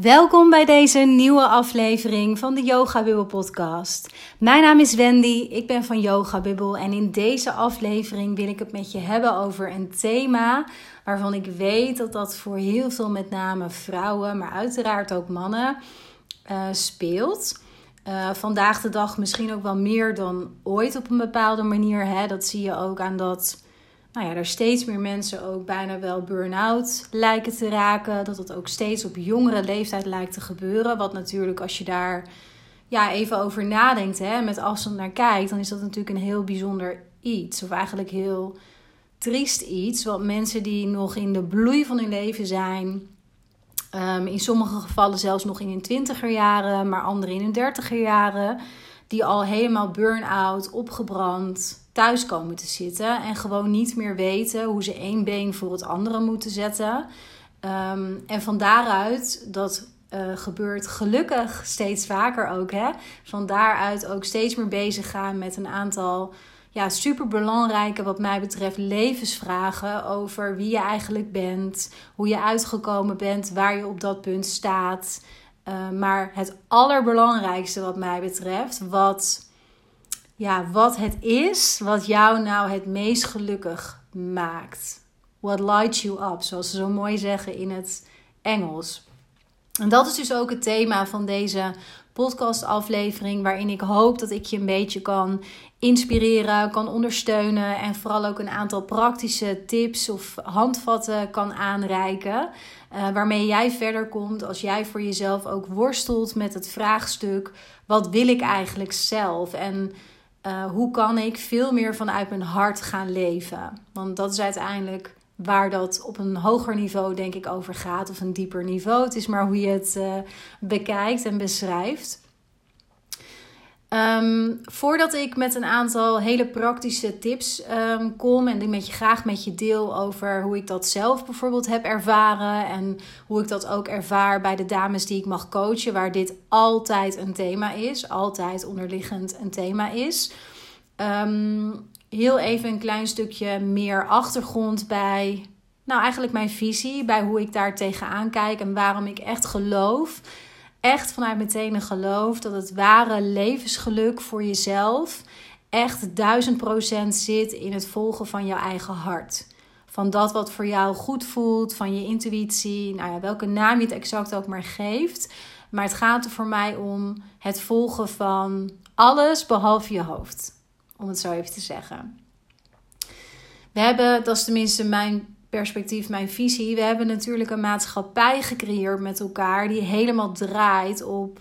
Welkom bij deze nieuwe aflevering van de Yoga Bubble podcast. Mijn naam is Wendy, ik ben van Yoga Bubble en in deze aflevering wil ik het met je hebben over een thema waarvan ik weet dat dat voor heel veel met name vrouwen, maar uiteraard ook mannen uh, speelt. Uh, vandaag de dag misschien ook wel meer dan ooit op een bepaalde manier. Hè? Dat zie je ook aan dat nou ja, er steeds meer mensen ook bijna wel burn-out lijken te raken. Dat het ook steeds op jongere leeftijd lijkt te gebeuren. Wat natuurlijk, als je daar ja, even over nadenkt, hè, met afstand naar kijkt, dan is dat natuurlijk een heel bijzonder iets. Of eigenlijk heel triest iets. Want mensen die nog in de bloei van hun leven zijn. Um, in sommige gevallen zelfs nog in hun twintiger jaren, maar anderen in hun dertiger jaren. Die al helemaal burn-out, opgebrand, thuis komen te zitten en gewoon niet meer weten hoe ze één been voor het andere moeten zetten. Ehm, en van daaruit, dat uh, gebeurt gelukkig steeds vaker ook, hè, van daaruit ook steeds meer bezig gaan met een aantal ja, super belangrijke, wat mij betreft, levensvragen over wie je eigenlijk bent, hoe je uitgekomen bent, waar je op dat punt staat. Uh, maar het allerbelangrijkste, wat mij betreft, wat ja, wat het is wat jou nou het meest gelukkig maakt. What lights you up, zoals ze zo mooi zeggen in het Engels. En dat is dus ook het thema van deze podcastaflevering, waarin ik hoop dat ik je een beetje kan inspireren, kan ondersteunen en vooral ook een aantal praktische tips of handvatten kan aanreiken. Uh, waarmee jij verder komt als jij voor jezelf ook worstelt met het vraagstuk: wat wil ik eigenlijk zelf? En uh, hoe kan ik veel meer vanuit mijn hart gaan leven? Want dat is uiteindelijk waar dat op een hoger niveau, denk ik, over gaat. Of een dieper niveau. Het is maar hoe je het uh, bekijkt en beschrijft. Um, voordat ik met een aantal hele praktische tips um, kom en die met je graag met je deel over hoe ik dat zelf bijvoorbeeld heb ervaren en hoe ik dat ook ervaar bij de dames die ik mag coachen, waar dit altijd een thema is, altijd onderliggend een thema is. Um, heel even een klein stukje meer achtergrond bij, nou eigenlijk mijn visie, bij hoe ik daar tegenaan kijk en waarom ik echt geloof echt vanuit mijn tenen geloof dat het ware levensgeluk voor jezelf echt duizend procent zit in het volgen van jouw eigen hart. Van dat wat voor jou goed voelt, van je intuïtie, nou ja, welke naam je het exact ook maar geeft. Maar het gaat er voor mij om het volgen van alles behalve je hoofd. Om het zo even te zeggen. We hebben, dat is tenminste mijn perspectief, mijn visie. We hebben natuurlijk een maatschappij gecreëerd met elkaar die helemaal draait op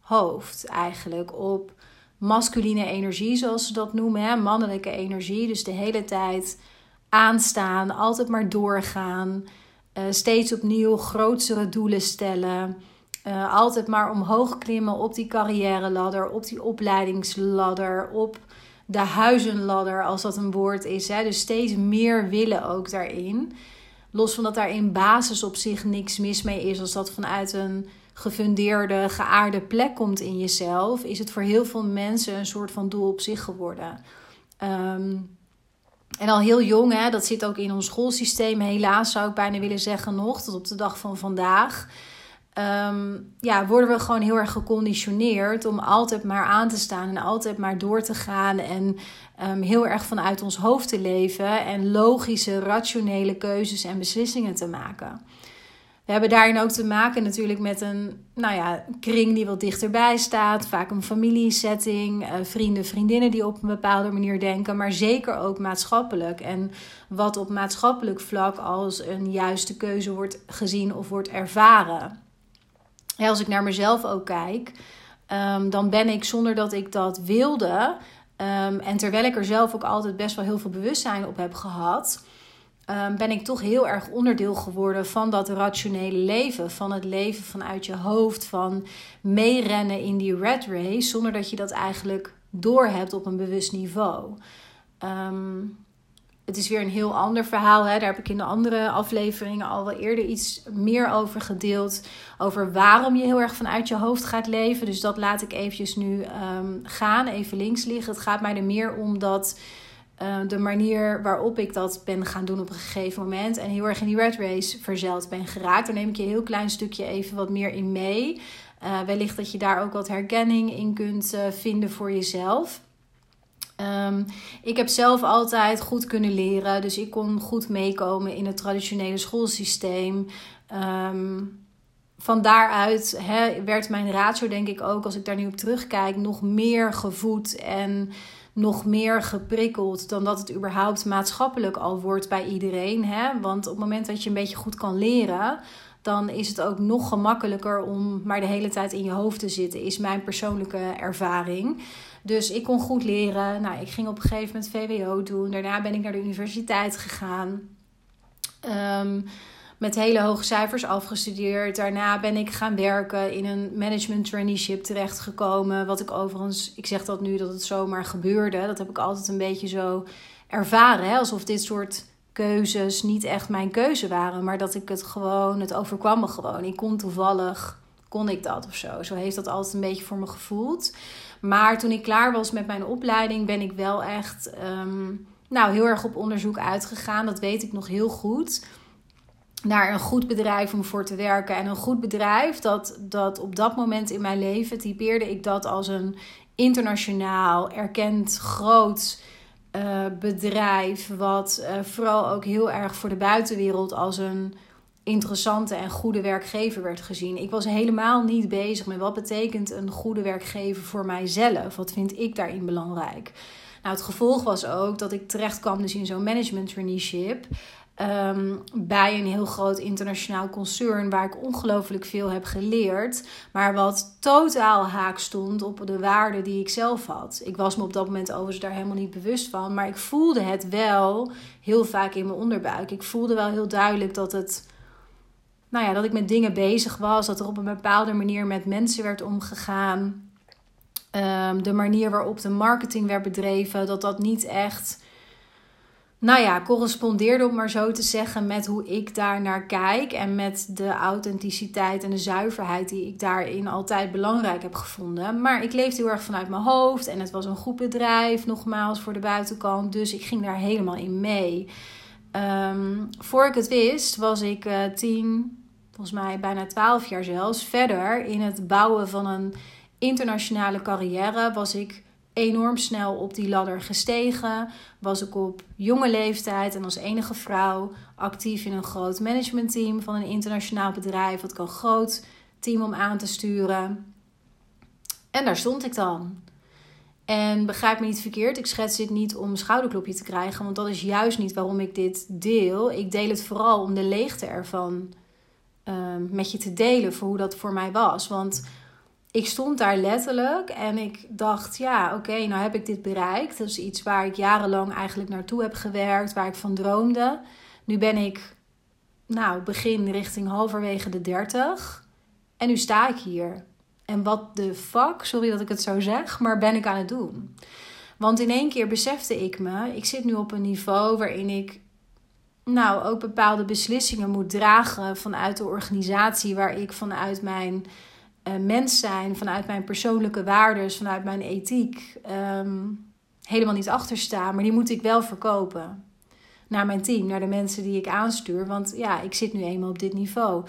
hoofd eigenlijk. Op masculine energie, zoals ze dat noemen, hè? mannelijke energie. Dus de hele tijd aanstaan, altijd maar doorgaan. Uh, steeds opnieuw grotere doelen stellen. Uh, altijd maar omhoog klimmen op die carrière ladder, op die opleidingsladder, op de huizenladder, als dat een woord is. Hè? Dus steeds meer willen ook daarin. Los van dat daar in basis op zich niks mis mee is, als dat vanuit een gefundeerde, geaarde plek komt in jezelf, is het voor heel veel mensen een soort van doel op zich geworden. Um, en al heel jong, hè, dat zit ook in ons schoolsysteem, helaas zou ik bijna willen zeggen nog, tot op de dag van vandaag. Um, ja, worden we gewoon heel erg geconditioneerd om altijd maar aan te staan en altijd maar door te gaan en um, heel erg vanuit ons hoofd te leven en logische, rationele keuzes en beslissingen te maken. We hebben daarin ook te maken natuurlijk met een nou ja, kring die wat dichterbij staat. Vaak een familiesetting, uh, vrienden, vriendinnen die op een bepaalde manier denken. Maar zeker ook maatschappelijk. En wat op maatschappelijk vlak als een juiste keuze wordt gezien of wordt ervaren ja, als ik naar mezelf ook kijk, um, dan ben ik zonder dat ik dat wilde. Um, en terwijl ik er zelf ook altijd best wel heel veel bewustzijn op heb gehad, um, ben ik toch heel erg onderdeel geworden van dat rationele leven. Van het leven vanuit je hoofd, van meerennen in die red race, zonder dat je dat eigenlijk doorhebt op een bewust niveau. Um, het is weer een heel ander verhaal. Hè? Daar heb ik in de andere afleveringen al wel eerder iets meer over gedeeld. Over waarom je heel erg vanuit je hoofd gaat leven. Dus dat laat ik eventjes nu um, gaan, even links liggen. Het gaat mij er meer om dat eh, de manier waarop ik dat ben gaan doen op een gegeven moment. En heel erg in die red race verzeld ben geraakt. Daar neem ik je een heel klein stukje even wat meer in mee. Uh, wellicht dat je daar ook wat herkenning in kunt uh, vinden voor jezelf. Um, ik heb zelf altijd goed kunnen leren, dus ik kon goed meekomen in het traditionele schoolsysteem. Um, van daaruit werd mijn ratio, denk ik ook, als ik daar nu op terugkijk, nog meer gevoed en nog meer geprikkeld dan dat het überhaupt maatschappelijk al wordt bij iedereen. Hè? Want op het moment dat je een beetje goed kan leren, dan is het ook nog gemakkelijker om maar de hele tijd in je hoofd te zitten, is mijn persoonlijke ervaring. Dus ik kon goed leren. Nou, ik ging op een gegeven moment VWO doen. Daarna ben ik naar de universiteit gegaan. Um, met hele hoge cijfers afgestudeerd. Daarna ben ik gaan werken in een management traineeship terechtgekomen. Wat ik overigens, ik zeg dat nu dat het zomaar gebeurde. Dat heb ik altijd een beetje zo ervaren. Hè? Alsof dit soort keuzes niet echt mijn keuze waren. Maar dat ik het gewoon, het overkwam me gewoon. Ik kon toevallig, kon ik dat of zo. Zo heeft dat altijd een beetje voor me gevoeld. Maar toen ik klaar was met mijn opleiding, ben ik wel echt ehm, nou, heel erg op onderzoek uitgegaan. Dat weet ik nog heel goed naar een goed bedrijf om voor te werken. En een goed bedrijf, dat, dat op dat moment in mijn leven typeerde ik dat als een internationaal erkend groot uh, bedrijf. Wat uh, vooral ook heel erg voor de buitenwereld als een interessante en goede werkgever werd gezien. Ik was helemaal niet bezig met wat betekent een goede werkgever voor mijzelf. Wat vind ik daarin belangrijk? Nou, het gevolg was ook dat ik terecht kwam dus in zo'n management traineeship. Um, bij een heel groot internationaal concern waar ik ongelooflijk veel heb geleerd, maar wat totaal haak stond op de waarden die ik zelf had. Ik was me op dat moment overigens daar helemaal niet bewust van, maar ik voelde het wel heel vaak in mijn onderbuik. Ik voelde wel heel duidelijk dat het, nou ja, dat ik met dingen bezig was, dat er op een bepaalde manier met mensen werd omgegaan. Um, de manier waarop de marketing werd bedreven, dat dat niet echt nou ja, correspondeerde om maar zo te zeggen met hoe ik daar naar kijk en met de authenticiteit en de zuiverheid die ik daarin altijd belangrijk heb gevonden. Maar ik leefde heel erg vanuit mijn hoofd en het was een goed bedrijf, nogmaals voor de buitenkant, dus ik ging daar helemaal in mee. Um, voor ik het wist, was ik uh, tien, volgens mij bijna twaalf jaar zelfs, verder in het bouwen van een internationale carrière. Was ik enorm snel op die ladder gestegen. Was ik op jonge leeftijd en als enige vrouw actief in een groot managementteam van een internationaal bedrijf. Wat ik een groot team om aan te sturen. En daar stond ik dan. En begrijp me niet verkeerd, ik schets dit niet om een schouderklopje te krijgen, want dat is juist niet waarom ik dit deel. Ik deel het vooral om de leegte ervan uh, met je te delen voor hoe dat voor mij was. Want ik stond daar letterlijk en ik dacht, ja, oké, nou heb ik dit bereikt. Dat is iets waar ik jarenlang eigenlijk naartoe heb gewerkt, waar ik van droomde. Nu ben ik, nou, begin richting halverwege de 30. En nu sta ik hier. En wat de fuck, sorry dat ik het zo zeg, maar ben ik aan het doen? Want in één keer besefte ik me, ik zit nu op een niveau waarin ik nou ook bepaalde beslissingen moet dragen vanuit de organisatie waar ik vanuit mijn uh, mens zijn, vanuit mijn persoonlijke waarden, vanuit mijn ethiek, um, helemaal niet achter staan. Maar die moet ik wel verkopen naar mijn team, naar de mensen die ik aanstuur. Want ja, ik zit nu eenmaal op dit niveau.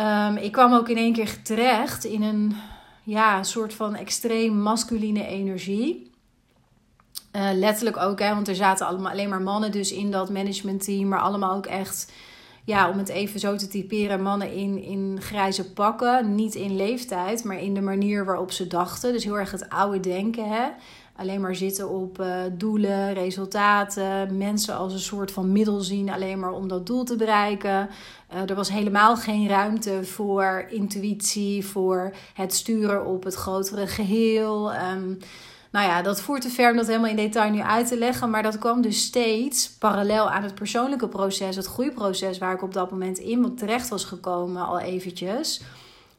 Um, ik kwam ook in één keer terecht in een ja, soort van extreem masculine energie. Uh, letterlijk ook, hè, want er zaten allemaal alleen maar mannen dus in dat managementteam, maar allemaal ook echt ja, om het even zo te typeren, mannen in, in grijze pakken. Niet in leeftijd, maar in de manier waarop ze dachten. Dus heel erg het oude denken. Hè? Alleen maar zitten op uh, doelen, resultaten, mensen als een soort van middel zien, alleen maar om dat doel te bereiken. Uh, er was helemaal geen ruimte voor intuïtie, voor het sturen op het grotere geheel. Um, nou ja, dat voert te ver om dat helemaal in detail nu uit te leggen. Maar dat kwam dus steeds parallel aan het persoonlijke proces, het groeiproces waar ik op dat moment in terecht was gekomen al eventjes.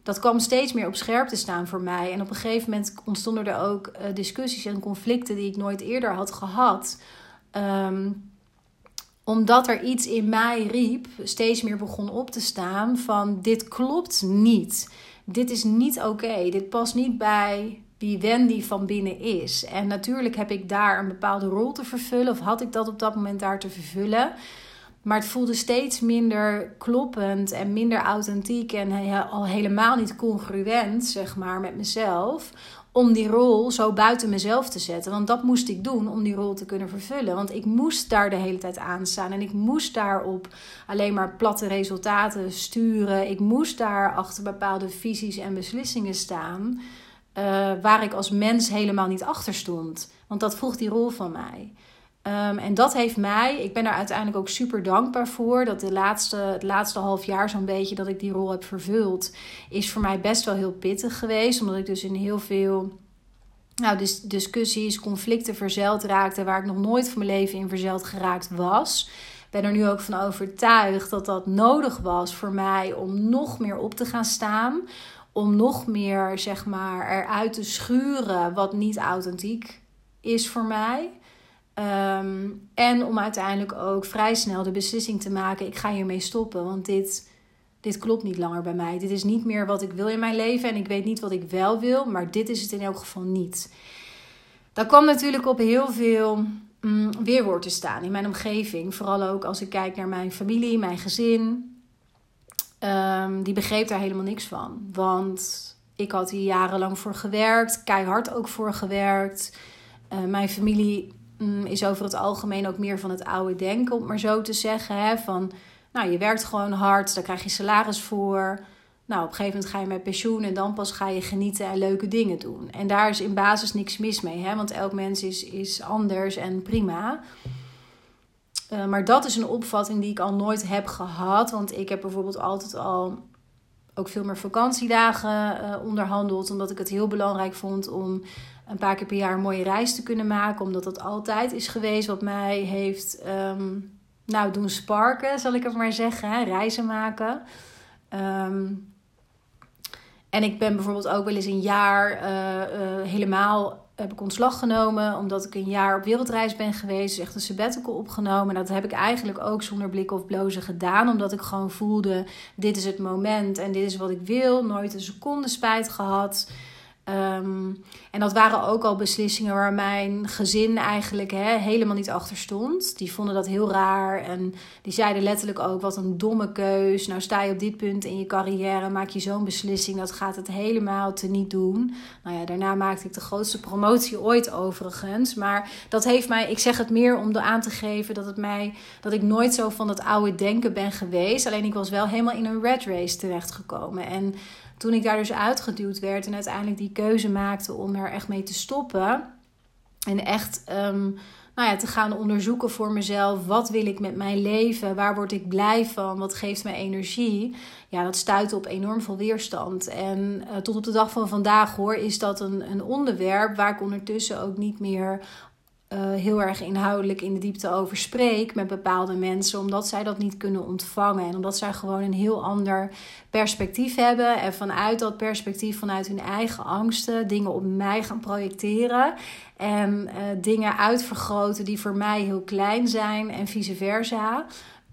Dat kwam steeds meer op scherp te staan voor mij. En op een gegeven moment ontstonden er ook uh, discussies en conflicten die ik nooit eerder had gehad. Um, omdat er iets in mij riep, steeds meer begon op te staan van dit klopt niet. Dit is niet oké. Dit past niet bij wie Wendy van binnen is. En natuurlijk heb ik daar een bepaalde rol te vervullen, of had ik dat op dat moment daar te vervullen. Maar het voelde steeds minder kloppend en minder authentiek en al helemaal niet congruent, zeg maar, met mezelf. Om die rol zo buiten mezelf te zetten. Want dat moest ik doen om die rol te kunnen vervullen. Want ik moest daar de hele tijd aan staan. En ik moest daarop alleen maar platte resultaten sturen. Ik moest daar achter bepaalde visies en beslissingen staan. Uh, waar ik als mens helemaal niet achter stond. Want dat vroeg die rol van mij. Um, en dat heeft mij, ik ben daar uiteindelijk ook super dankbaar voor. Dat de laatste, het laatste half jaar zo'n beetje dat ik die rol heb vervuld, is voor mij best wel heel pittig geweest. Omdat ik dus in heel veel nou, discussies, conflicten verzeld raakte, waar ik nog nooit van mijn leven in verzeld geraakt was. Ik ben er nu ook van overtuigd dat dat nodig was voor mij om nog meer op te gaan staan. Om nog meer, zeg maar, eruit te schuren wat niet authentiek is voor mij. Ehm, en om uiteindelijk ook vrij snel de beslissing te maken: ik ga hiermee stoppen, want dit, dit klopt niet langer bij mij. Dit is niet meer wat ik wil in mijn leven en ik weet niet wat ik wel wil, maar dit is het in elk geval niet. Dat kwam natuurlijk op heel veel mm, weerwoord te staan in mijn omgeving. Vooral ook als ik kijk naar mijn familie, mijn gezin. Um, die begreep daar helemaal niks van. Want ik had hier jarenlang voor gewerkt, keihard ook voor gewerkt. Uh, mijn familie Mm, is over het algemeen ook meer van het oude denken, om maar zo te zeggen. Hè? Van, nou, je werkt gewoon hard, daar krijg je salaris voor. Nou, op een gegeven moment ga je met pensioen en dan pas ga je genieten en leuke dingen doen. En daar is in basis niks mis mee, hè? want elk mens is, is anders en prima. Uh, maar dat is een opvatting die ik al nooit heb gehad. Want ik heb bijvoorbeeld altijd al ook veel meer vakantiedagen uh, onderhandeld. Omdat ik het heel belangrijk vond om een paar keer per jaar een mooie reis te kunnen maken. Omdat dat altijd is geweest wat mij heeft um, nou, doen sparken, zal ik het maar zeggen. Reizen maken. Um, en ik ben bijvoorbeeld ook wel eens een jaar uh, uh, helemaal heb ik ontslag genomen. Omdat ik een jaar op wereldreis ben geweest. Dus echt een sabbatical opgenomen. En dat heb ik eigenlijk ook zonder blikken of blozen gedaan. Omdat ik gewoon voelde, dit is het moment en dit is wat ik wil. Nooit een seconde spijt gehad. Um, en dat waren ook al beslissingen waar mijn gezin eigenlijk helemaal niet achter stond. Die vonden dat heel raar en die zeiden letterlijk ook: wat een domme keus. Nou sta je op dit punt in je carrière, maak je zo'n beslissing, dat gaat het helemaal te niet doen. Nou ja, daarna maakte ik de grootste promotie ooit overigens. Maar dat heeft mij, ik zeg het meer om aan te geven dat, het mij, dat ik nooit zo van dat oude denken ben geweest. Alleen ik was wel helemaal in een red race terechtgekomen. En toen ik daar dus uitgeduwd werd en uiteindelijk die keuze maakte om er echt mee te stoppen. En echt um, nou ja, te gaan onderzoeken voor mezelf. Wat wil ik met mijn leven? Waar word ik blij van? Wat geeft mij energie? Ja, dat stuit op enorm veel weerstand. En uh, tot op de dag van vandaag hoor, is dat een, een onderwerp waar ik ondertussen ook niet meer uh, heel erg inhoudelijk in de diepte over spreek met bepaalde mensen, omdat zij dat niet kunnen ontvangen en omdat zij gewoon een heel ander perspectief hebben en vanuit dat perspectief, vanuit hun eigen angsten, dingen op mij gaan projecteren en uh, dingen uitvergroten die voor mij heel klein zijn en vice versa.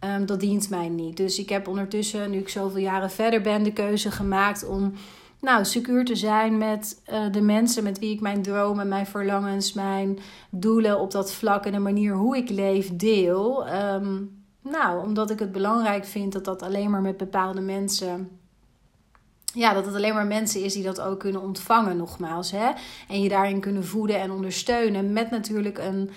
Um, dat dient mij niet. Dus ik heb ondertussen, nu ik zoveel jaren verder ben, de keuze gemaakt om nou, secuur te zijn met uh, de mensen met wie ik mijn dromen, mijn verlangens, mijn doelen op dat vlak en de manier hoe ik leef deel. Um, nou, omdat ik het belangrijk vind dat dat alleen maar met bepaalde mensen. Ja, dat het alleen maar mensen is die dat ook kunnen ontvangen, nogmaals. Hè? En je daarin kunnen voeden en ondersteunen. Met natuurlijk een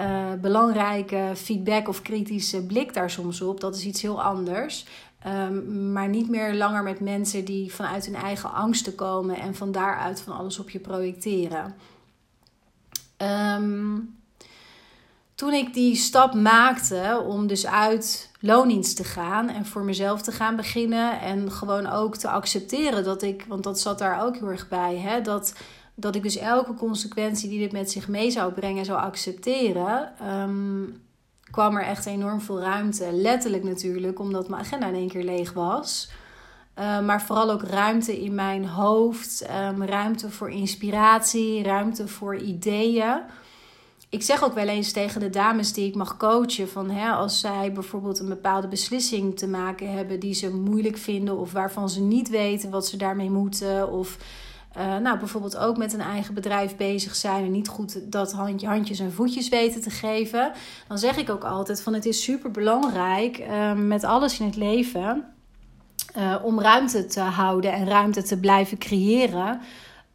uh, belangrijke feedback of kritische blik daar soms op. Dat is iets heel anders. Um, maar niet meer langer met mensen die vanuit hun eigen angsten komen en van daaruit van alles op je projecteren. Um, toen ik die stap maakte om dus uit loondienst te gaan en voor mezelf te gaan beginnen en gewoon ook te accepteren dat ik, want dat zat daar ook heel erg bij, hè, dat, dat ik dus elke consequentie die dit met zich mee zou brengen zou accepteren. Um, kwam er echt enorm veel ruimte. Letterlijk natuurlijk, omdat mijn agenda in één keer leeg was. Uh, maar vooral ook ruimte in mijn hoofd, um, ruimte voor inspiratie, ruimte voor ideeën. Ik zeg ook wel eens tegen de dames die ik mag coachen: van hè, als zij bijvoorbeeld een bepaalde beslissing te maken hebben die ze moeilijk vinden, of waarvan ze niet weten wat ze daarmee moeten, of Uh, nou, bijvoorbeeld ook met een eigen bedrijf bezig zijn en niet goed dat handje, handjes en voetjes weten te geven. Dan zeg ik ook altijd van het is super belangrijk uh, met alles in het leven uh, om ruimte te houden en ruimte te blijven creëren.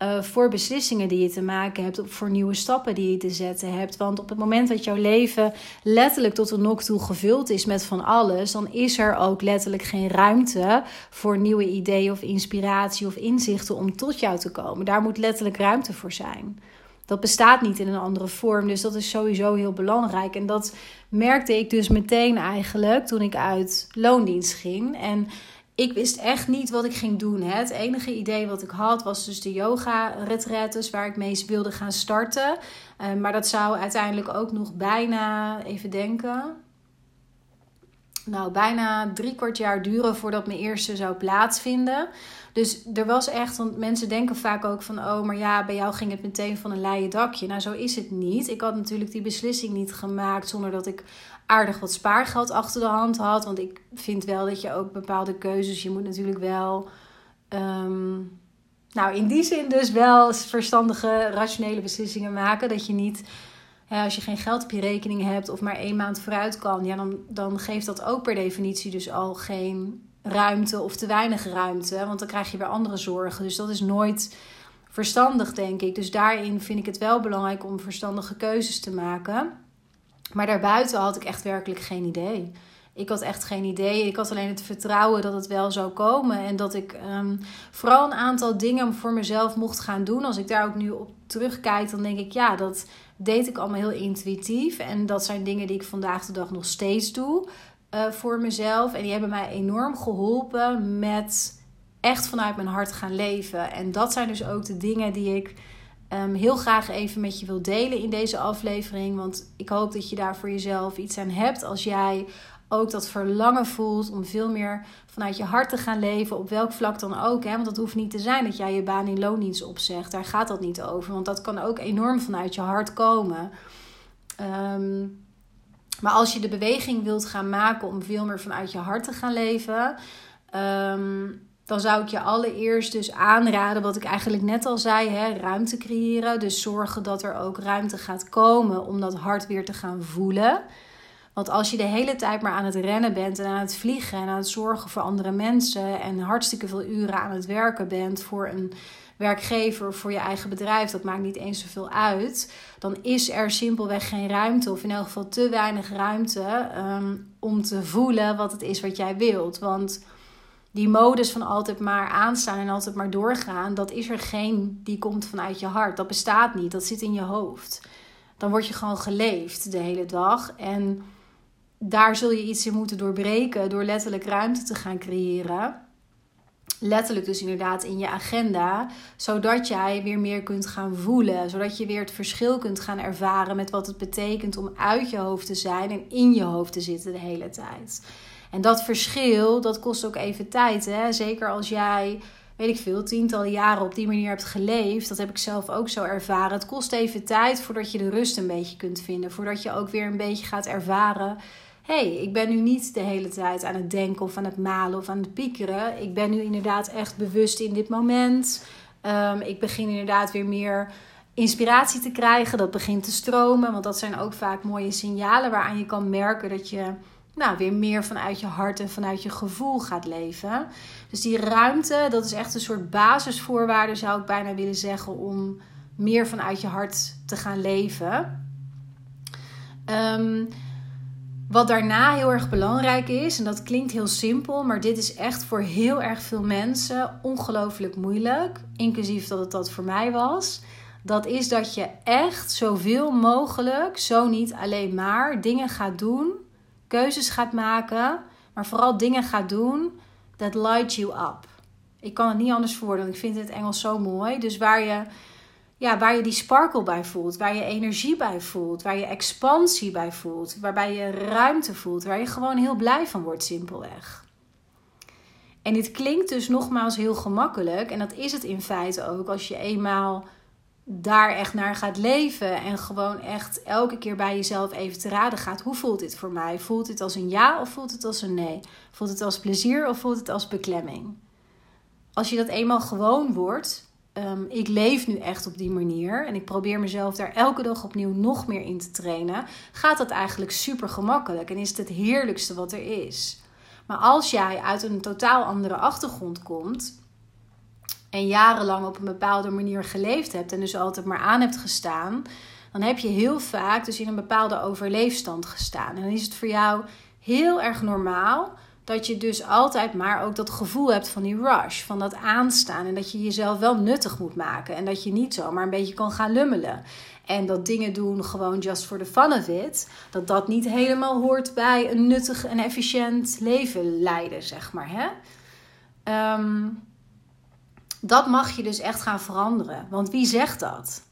Uh, voor beslissingen die je te maken hebt, voor nieuwe stappen die je te zetten hebt. Want op het moment dat jouw leven letterlijk tot een nok toe gevuld is met van alles, dan is er ook letterlijk geen ruimte voor nieuwe ideeën of inspiratie of inzichten om tot jou te komen. Daar moet letterlijk ruimte voor zijn. Dat bestaat niet in een andere vorm, dus dat is sowieso heel belangrijk. En dat merkte ik dus meteen eigenlijk toen ik uit loondienst ging. En ik wist echt niet wat ik ging doen. Het enige idee wat ik had was dus de yoga-retretes waar ik mee wilde gaan starten. Uh, maar dat zou uiteindelijk ook nog bijna, even denken, nou, bijna drie kwart jaar duren voordat mijn eerste zou plaatsvinden. Dus er was echt, want mensen denken vaak ook van, oh, maar ja, bij jou ging het meteen van een leien dakje. Nou, zo is het niet. Ik had natuurlijk die beslissing niet gemaakt zonder dat ik aardig wat spaargeld achter de hand had. Want ik vind wel dat je ook bepaalde keuzes, je moet natuurlijk wel. Ehm, nou, in die zin dus wel verstandige, rationele beslissingen maken. Dat je niet, als je geen geld op je rekening hebt of maar één maand vooruit kan, ja, dan, dan geeft dat ook per definitie dus al geen ruimte of te weinig ruimte. Want dan krijg je weer andere zorgen. Dus dat is nooit verstandig, denk ik. Dus daarin vind ik het wel belangrijk om verstandige keuzes te maken. Maar daarbuiten had ik echt werkelijk geen idee. Ik had echt geen idee. Ik had alleen het vertrouwen dat het wel zou komen. En dat ik um, vooral een aantal dingen voor mezelf mocht gaan doen. Als ik daar ook nu op terugkijk, dan denk ik, ja, dat deed ik allemaal heel intuïtief. En dat zijn dingen die ik vandaag de dag nog steeds doe uh, voor mezelf. En die hebben mij enorm geholpen met echt vanuit mijn hart gaan leven. En dat zijn dus ook de dingen die ik um, heel graag even met je wil delen in deze aflevering. Want ik hoop dat je daar voor jezelf iets aan hebt. Als jij ook dat verlangen voelt om veel meer vanuit je hart te gaan leven, op welk vlak dan ook. Hè? Want dat hoeft niet te zijn dat jij je baan in loondienst opzegt. Daar gaat dat niet over. Want dat kan ook enorm vanuit je hart komen. Um, maar als je de beweging wilt gaan maken om veel meer vanuit je hart te gaan leven, um, dan zou ik je allereerst dus aanraden, wat ik eigenlijk net al zei, hè, ruimte creëren. Dus zorgen dat er ook ruimte gaat komen om dat hart weer te gaan voelen. Want als je de hele tijd maar aan het rennen bent en aan het vliegen en aan het zorgen voor andere mensen en hartstikke veel uren aan het werken bent voor een werkgever voor je eigen bedrijf, dat maakt niet eens zoveel uit, dan is er simpelweg geen ruimte of in elk geval te weinig ruimte um, om te voelen wat het is wat jij wilt. Want die modus van altijd maar aanstaan en altijd maar doorgaan, dat is er geen die komt vanuit je hart. Dat bestaat niet, dat zit in je hoofd. Dan word je gewoon geleefd de hele dag. En daar zul je iets in moeten doorbreken door letterlijk ruimte te gaan creëren. Letterlijk dus inderdaad in je agenda, zodat jij weer meer kunt gaan voelen, zodat je weer het verschil kunt gaan ervaren met wat het betekent om uit je hoofd te zijn en in je hoofd te zitten de hele tijd. En dat verschil, dat kost ook even tijd. Hè? Zeker als jij, weet ik veel, tientallen jaren op die manier hebt geleefd. Dat heb ik zelf ook zo ervaren. Het kost even tijd voordat je de rust een beetje kunt vinden. Voordat je ook weer een beetje gaat ervaren. Hé, hey, ik ben nu niet de hele tijd aan het denken of aan het malen of aan het piekeren. Ik ben nu inderdaad echt bewust in dit moment. Um, ik begin inderdaad weer meer inspiratie te krijgen. Dat begint te stromen. Want dat zijn ook vaak mooie signalen waaraan je kan merken dat je nou, weer meer vanuit je hart en vanuit je gevoel gaat leven. Dus die ruimte, dat is echt een soort basisvoorwaarde, zou ik bijna willen zeggen, om meer vanuit je hart te gaan leven. Um, wat daarna heel erg belangrijk is, en dat klinkt heel simpel, maar dit is echt voor heel erg veel mensen ongelooflijk moeilijk, inclusief dat het dat voor mij was. Dat is dat je echt zoveel mogelijk, zo niet alleen maar, dingen gaat doen keuzes gaat maken, maar vooral dingen gaat doen that light you up. Ik kan het niet anders voordoen. Ik vind het Engels zo mooi. Dus waar je, ja, waar je die sparkle bij voelt, waar je energie bij voelt, waar je expansie bij voelt, waarbij je ruimte voelt, waar je gewoon heel blij van wordt, simpelweg. En dit klinkt dus nogmaals heel gemakkelijk. En dat is het in feite ook als je eenmaal daar echt naar gaat leven en gewoon echt elke keer bij jezelf even te raden gaat. Hoe voelt dit voor mij? Voelt dit als een ja of voelt het als een nee? Voelt het als plezier of voelt het als beklemming? Als je dat eenmaal gewoon wordt, ehm, ik leef nu echt op die manier en ik probeer mezelf daar elke dag opnieuw nog meer in te trainen, gaat dat eigenlijk super gemakkelijk en is het het heerlijkste wat er is. Maar als jij uit een totaal andere achtergrond komt en jarenlang op een bepaalde manier geleefd hebt en dus altijd maar aan hebt gestaan, dan heb je heel vaak dus in een bepaalde overleefstand gestaan. En dan is het voor jou heel erg normaal dat je dus altijd maar ook dat gevoel hebt van die rush, van dat aanstaan. En dat je jezelf wel nuttig moet maken. En dat je niet zomaar een beetje kan gaan lummelen. En dat dingen doen gewoon just for the fun of it. Dat dat niet helemaal hoort bij een nuttig en efficiënt leven leiden, zeg maar. Hè? Ehm, dat mag je dus echt gaan veranderen. Want wie zegt dat?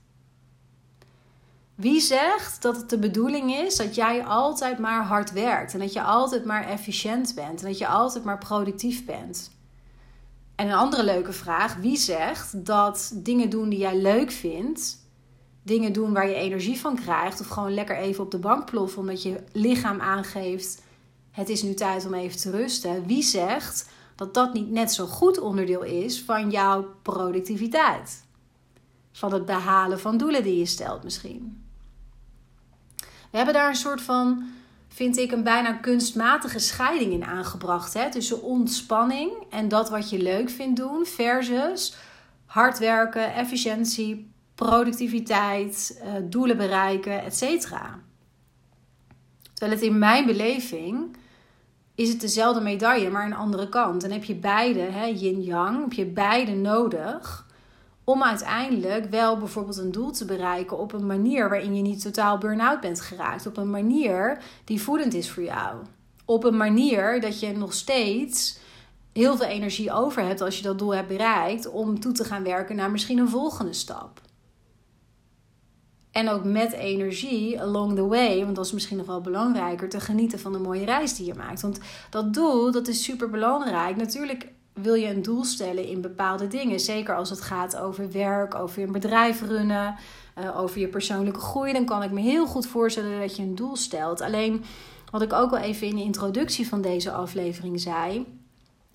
Wie zegt dat het de bedoeling is dat jij altijd maar hard werkt en dat je altijd maar efficiënt bent en dat je altijd maar productief bent? En een andere leuke vraag: wie zegt dat dingen doen die jij leuk vindt, dingen doen waar je energie van krijgt, of gewoon lekker even op de bank ploffen omdat je lichaam aangeeft: het is nu tijd om even te rusten? Wie zegt dat dat niet net zo goed onderdeel is van jouw productiviteit? Van het behalen van doelen die je stelt misschien. We hebben daar een soort van, vind ik, een bijna kunstmatige scheiding in aangebracht. Hè? Tussen ontspanning en dat wat je leuk vindt doen, versus hard werken, efficiëntie, productiviteit, eh, doelen bereiken, etc. Terwijl het in mijn beleving is het dezelfde medaille, maar een andere kant. En heb je beide, yin-yang, heb je beide nodig om uiteindelijk wel bijvoorbeeld een doel te bereiken op een manier waarin je niet totaal burn-out bent geraakt. Op een manier die voedend is voor jou. Op een manier dat je nog steeds heel veel energie over hebt als je dat doel hebt bereikt om toe te gaan werken naar misschien een volgende stap. En ook met energie along the way, want dat is misschien nog wel belangrijker, te genieten van de mooie reis die je maakt. Want dat doel, dat is super belangrijk. Natuurlijk wil je een doel stellen in bepaalde dingen. Zeker als het gaat over werk, over een bedrijf runnen, uh, over je persoonlijke groei. Dan kan ik me heel goed voorstellen dat je een doel stelt. Alleen wat ik ook al even in de introductie van deze aflevering zei.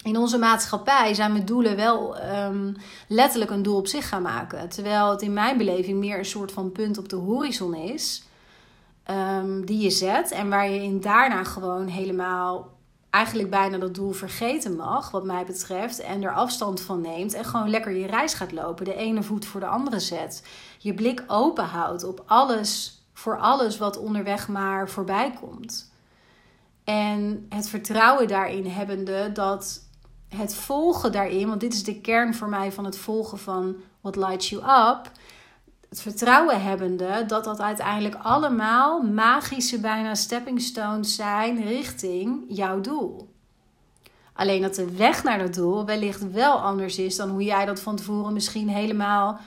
In onze maatschappij zijn we doelen wel um, letterlijk een doel op zich gaan maken. Terwijl het in mijn beleving meer een soort van punt op de horizon is. Um, die je zet en waar je in daarna gewoon helemaal eigenlijk bijna dat doel vergeten mag, wat mij betreft, en er afstand van neemt en gewoon lekker je reis gaat lopen, de ene voet voor de andere zet. Je blik open houdt op alles, voor alles wat onderweg maar voorbij komt. En het vertrouwen daarin hebbende dat het volgen daarin, want dit is de kern voor mij van het volgen van What Lights You Up, het vertrouwen hebbende dat dat uiteindelijk allemaal magische, bijna stepping stones zijn richting jouw doel. Alleen dat de weg naar dat doel wellicht wel anders is dan hoe jij dat van tevoren misschien helemaal,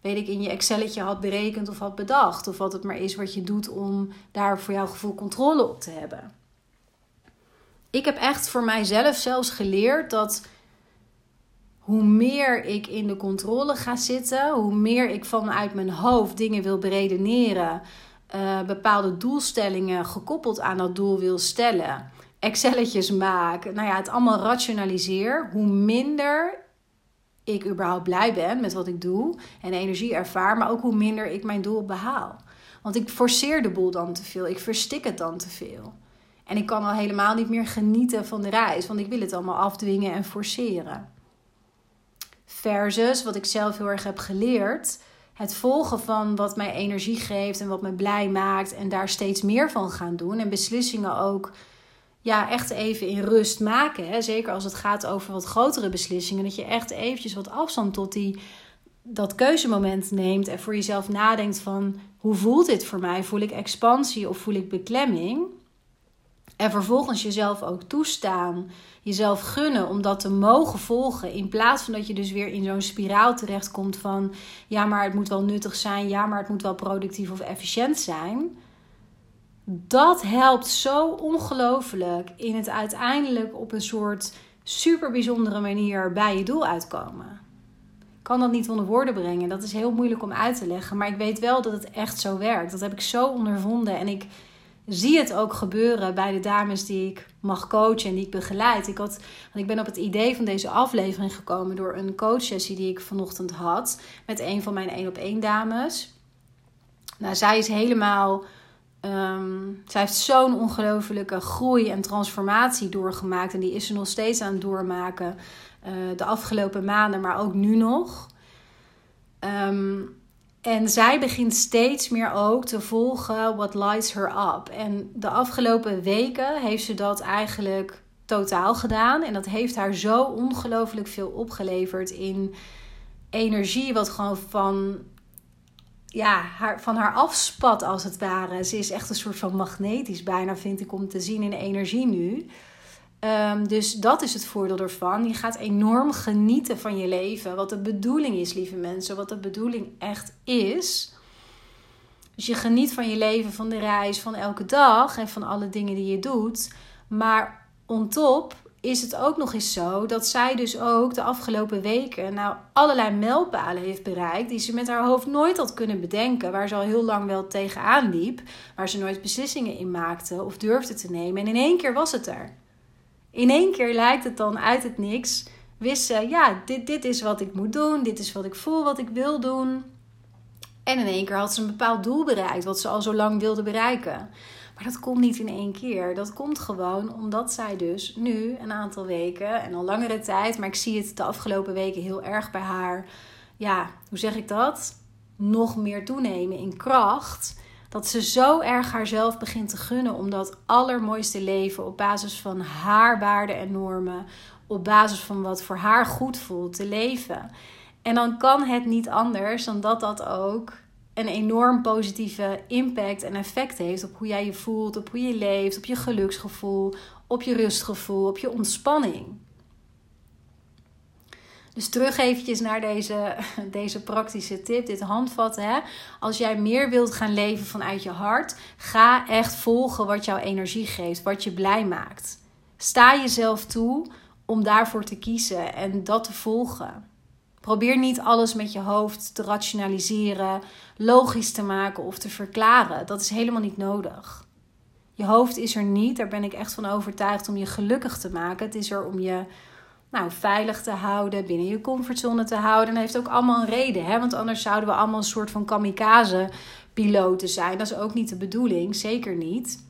weet ik, in je Excelletje had berekend of had bedacht. Of wat het maar is wat je doet om daar voor jouw gevoel controle op te hebben. Ik heb echt voor mijzelf zelfs geleerd dat hoe meer ik in de controle ga zitten, hoe meer ik vanuit mijn hoofd dingen wil beredeneren, uh, bepaalde doelstellingen gekoppeld aan dat doel wil stellen, Excelletjes maak, nou ja, het allemaal rationaliseer, hoe minder ik überhaupt blij ben met wat ik doe en energie ervaar, maar ook hoe minder ik mijn doel behaal. Want ik forceer de boel dan te veel, ik verstik het dan te veel. En ik kan al helemaal niet meer genieten van de reis, want ik wil het allemaal afdwingen en forceren. Versus wat ik zelf heel erg heb geleerd. Het volgen van wat mij energie geeft en wat me blij maakt. En daar steeds meer van gaan doen. En beslissingen ook ja, echt even in rust maken. Hè? Zeker als het gaat over wat grotere beslissingen. Dat je echt eventjes wat afstand tot die, dat keuzemoment neemt. En voor jezelf nadenkt van hoe voelt dit voor mij? Voel ik expansie of voel ik beklemming? En vervolgens jezelf ook toestaan, jezelf gunnen om dat te mogen volgen. In plaats van dat je dus weer in zo'n spiraal terechtkomt van ja, maar het moet wel nuttig zijn, ja, maar het moet wel productief of efficiënt zijn. Dat helpt zo ongelooflijk in het uiteindelijk op een soort super bijzondere manier bij je doel uitkomen. Ik kan dat niet onder woorden brengen. Dat is heel moeilijk om uit te leggen. Maar ik weet wel dat het echt zo werkt. Dat heb ik zo ondervonden. En ik zie het ook gebeuren bij de dames die ik mag coachen en die ik begeleid. Ik, had, want ik ben op het idee van deze aflevering gekomen door een coachsessie die ik vanochtend had met een van mijn één op één dames. Nou, zij is helemaal. Um, zij heeft zo'n ongelofelijke groei en transformatie doorgemaakt. En die is ze nog steeds aan het doormaken. Uh, de afgelopen maanden, maar ook nu nog. Um, en zij begint steeds meer ook te volgen what lights her up. En de afgelopen weken heeft ze dat eigenlijk totaal gedaan. En dat heeft haar zo ongelooflijk veel opgeleverd in energie, wat gewoon van, ja, haar, van haar afspat als het ware. Ze is echt een soort van magnetisch bijna, vind ik, om te zien in energie nu. Um, dus dat is het voordeel ervan. Je gaat enorm genieten van je leven. Wat de bedoeling is, lieve mensen. Wat de bedoeling echt is. Dus je geniet van je leven, van de reis, van elke dag en van alle dingen die je doet. Maar on top is het ook nog eens zo dat zij dus ook de afgelopen weken nou allerlei mijlpalen heeft bereikt die ze met haar hoofd nooit had kunnen bedenken, waar ze al heel lang wel tegenaan liep, waar ze nooit beslissingen in maakte of durfde te nemen. En in één keer was het er in één keer lijkt het dan uit het niks. Wist ze, ja, dit, dit is wat ik moet doen. Dit is wat ik voel, wat ik wil doen. En in één keer had ze een bepaald doel bereikt, wat ze al zo lang wilde bereiken. Maar dat komt niet in één keer. Dat komt gewoon omdat zij dus nu een aantal weken en al langere tijd, maar ik zie het de afgelopen weken heel erg bij haar. Ja, hoe zeg ik dat? Nog meer toenemen in kracht dat ze zo erg haarzelf begint te gunnen om dat allermooiste leven op basis van haar waarden en normen, op basis van wat voor haar goed voelt, te leven. En dan kan het niet anders dan dat dat ook een enorm positieve impact en effect heeft op hoe jij je voelt, op hoe je leeft, op je geluksgevoel, op je rustgevoel, op je ontspanning. Dus terug eventjes naar deze, deze praktische tip, dit handvat. Hè? Als jij meer wilt gaan leven vanuit je hart, ga echt volgen wat jouw energie geeft, wat je blij maakt. Sta jezelf toe om daarvoor te kiezen en dat te volgen. Probeer niet alles met je hoofd te rationaliseren, logisch te maken of te verklaren. Dat is helemaal niet nodig. Je hoofd is er niet, daar ben ik echt van overtuigd, om je gelukkig te maken. Het is er om je nou, veilig te houden, binnen je comfortzone te houden. En dat heeft ook allemaal een reden, hè? want anders zouden we allemaal een soort van kamikaze-piloten zijn. Dat is ook niet de bedoeling, zeker niet.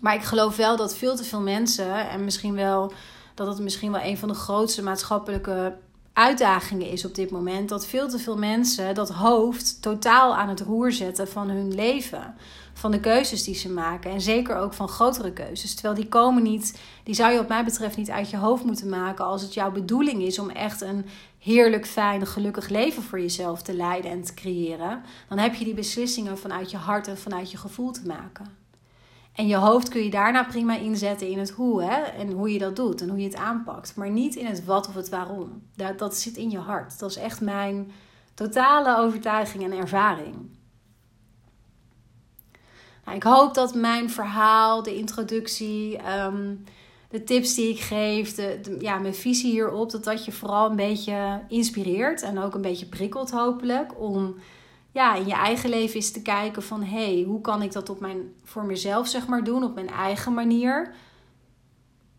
Maar ik geloof wel dat veel te veel mensen, en misschien wel dat het misschien wel een van de grootste maatschappelijke uitdagingen is op dit moment, dat veel te veel mensen dat hoofd totaal aan het roer zetten van hun leven van de keuzes die ze maken. En zeker ook van grotere keuzes. Terwijl die komen niet, die zou je op mij betreft niet uit je hoofd moeten maken als het jouw bedoeling is om echt een heerlijk, fijn, gelukkig leven voor jezelf te leiden en te creëren. Dan heb je die beslissingen vanuit je hart en vanuit je gevoel te maken. En je hoofd kun je daarna prima inzetten in het hoe hè? en hoe je dat doet en hoe je het aanpakt. Maar niet in het wat of het waarom. Dat, dat zit in je hart. Dat is echt mijn totale overtuiging en ervaring. Nou, ik hoop dat mijn verhaal, de introductie, ehm, de tips die ik geef, de, ja, mijn visie hierop, dat dat je vooral een beetje inspireert en ook een beetje prikkelt hopelijk om ja, in je eigen leven eens te kijken van hé, hey, hoe kan ik dat op mijn, voor mezelf zeg maar doen, op mijn eigen manier?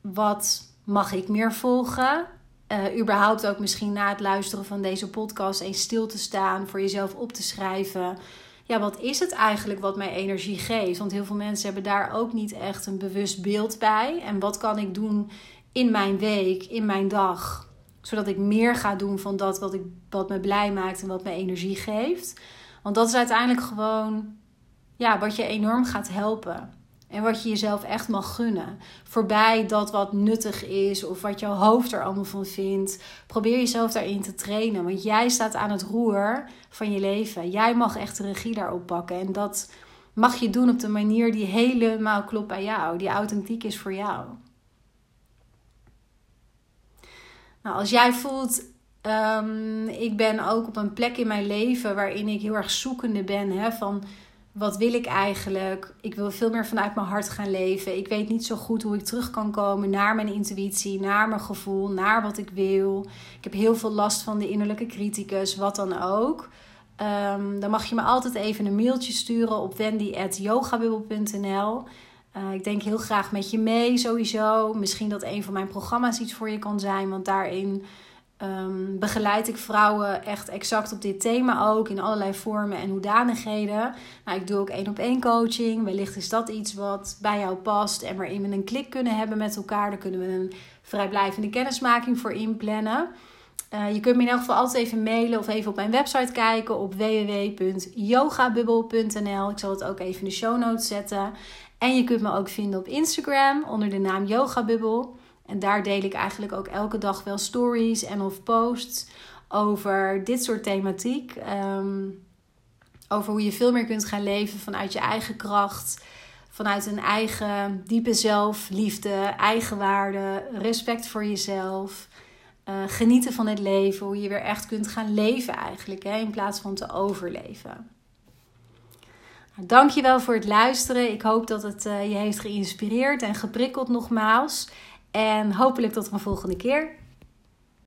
Wat mag ik meer volgen? Uh, überhaupt ook misschien na het luisteren van deze podcast eens stil te staan, voor jezelf op te schrijven ja, wat is het eigenlijk wat mij energie geeft? Want heel veel mensen hebben daar ook niet echt een bewust beeld bij. En wat kan ik doen in mijn week, in mijn dag, zodat ik meer ga doen van dat wat, ik, wat me blij maakt en wat me energie geeft? Want dat is uiteindelijk gewoon ja, wat je enorm gaat helpen. En wat je jezelf echt mag gunnen. Voorbij dat wat nuttig is of wat jouw hoofd er allemaal van vindt. Probeer jezelf daarin te trainen. Want jij staat aan het roer van je leven. Jij mag echt de regie daarop pakken. En dat mag je doen op de manier die helemaal klopt bij jou. Die authentiek is voor jou. Nou, als jij voelt, um, ik ben ook op een plek in mijn leven waarin ik heel erg zoekende ben. Hè, van wat wil ik eigenlijk? Ik wil veel meer vanuit mijn hart gaan leven. Ik weet niet zo goed hoe ik terug kan komen naar mijn intuïtie, naar mijn gevoel, naar wat ik wil. Ik heb heel veel last van de innerlijke criticus, wat dan ook. Ehm, dan mag je me altijd even een mailtje sturen op wendy.yogabubbel.nl. Uh, ik denk heel graag met je mee sowieso. Misschien dat een van mijn programma's iets voor je kan zijn. Want daarin um, begeleid ik vrouwen echt exact op dit thema ook. In allerlei vormen en hoedanigheden. Nou, ik doe ook één op één coaching. Wellicht is dat iets wat bij jou past. En waarin we een klik kunnen hebben met elkaar. Daar kunnen we een vrijblijvende kennismaking voor inplannen. Uh, je kunt me in elk geval altijd even mailen of even op mijn website kijken op www.yogabubbel.nl. Ik zal het ook even in de show notes zetten. En je kunt me ook vinden op Instagram onder de naam Yogabubbel. En daar deel ik eigenlijk ook elke dag wel stories en of posts over dit soort thematiek. Um, over hoe je veel meer kunt gaan leven vanuit je eigen kracht. Vanuit een eigen diepe zelfliefde, eigenwaarde, respect voor jezelf. Uh, genieten van het leven, hoe je weer echt kunt gaan leven eigenlijk, hè, in plaats van te overleven. Nou, dankjewel voor het luisteren. Ik hoop dat het uh, je heeft geïnspireerd en geprikkeld nogmaals. En hopelijk tot een volgende keer.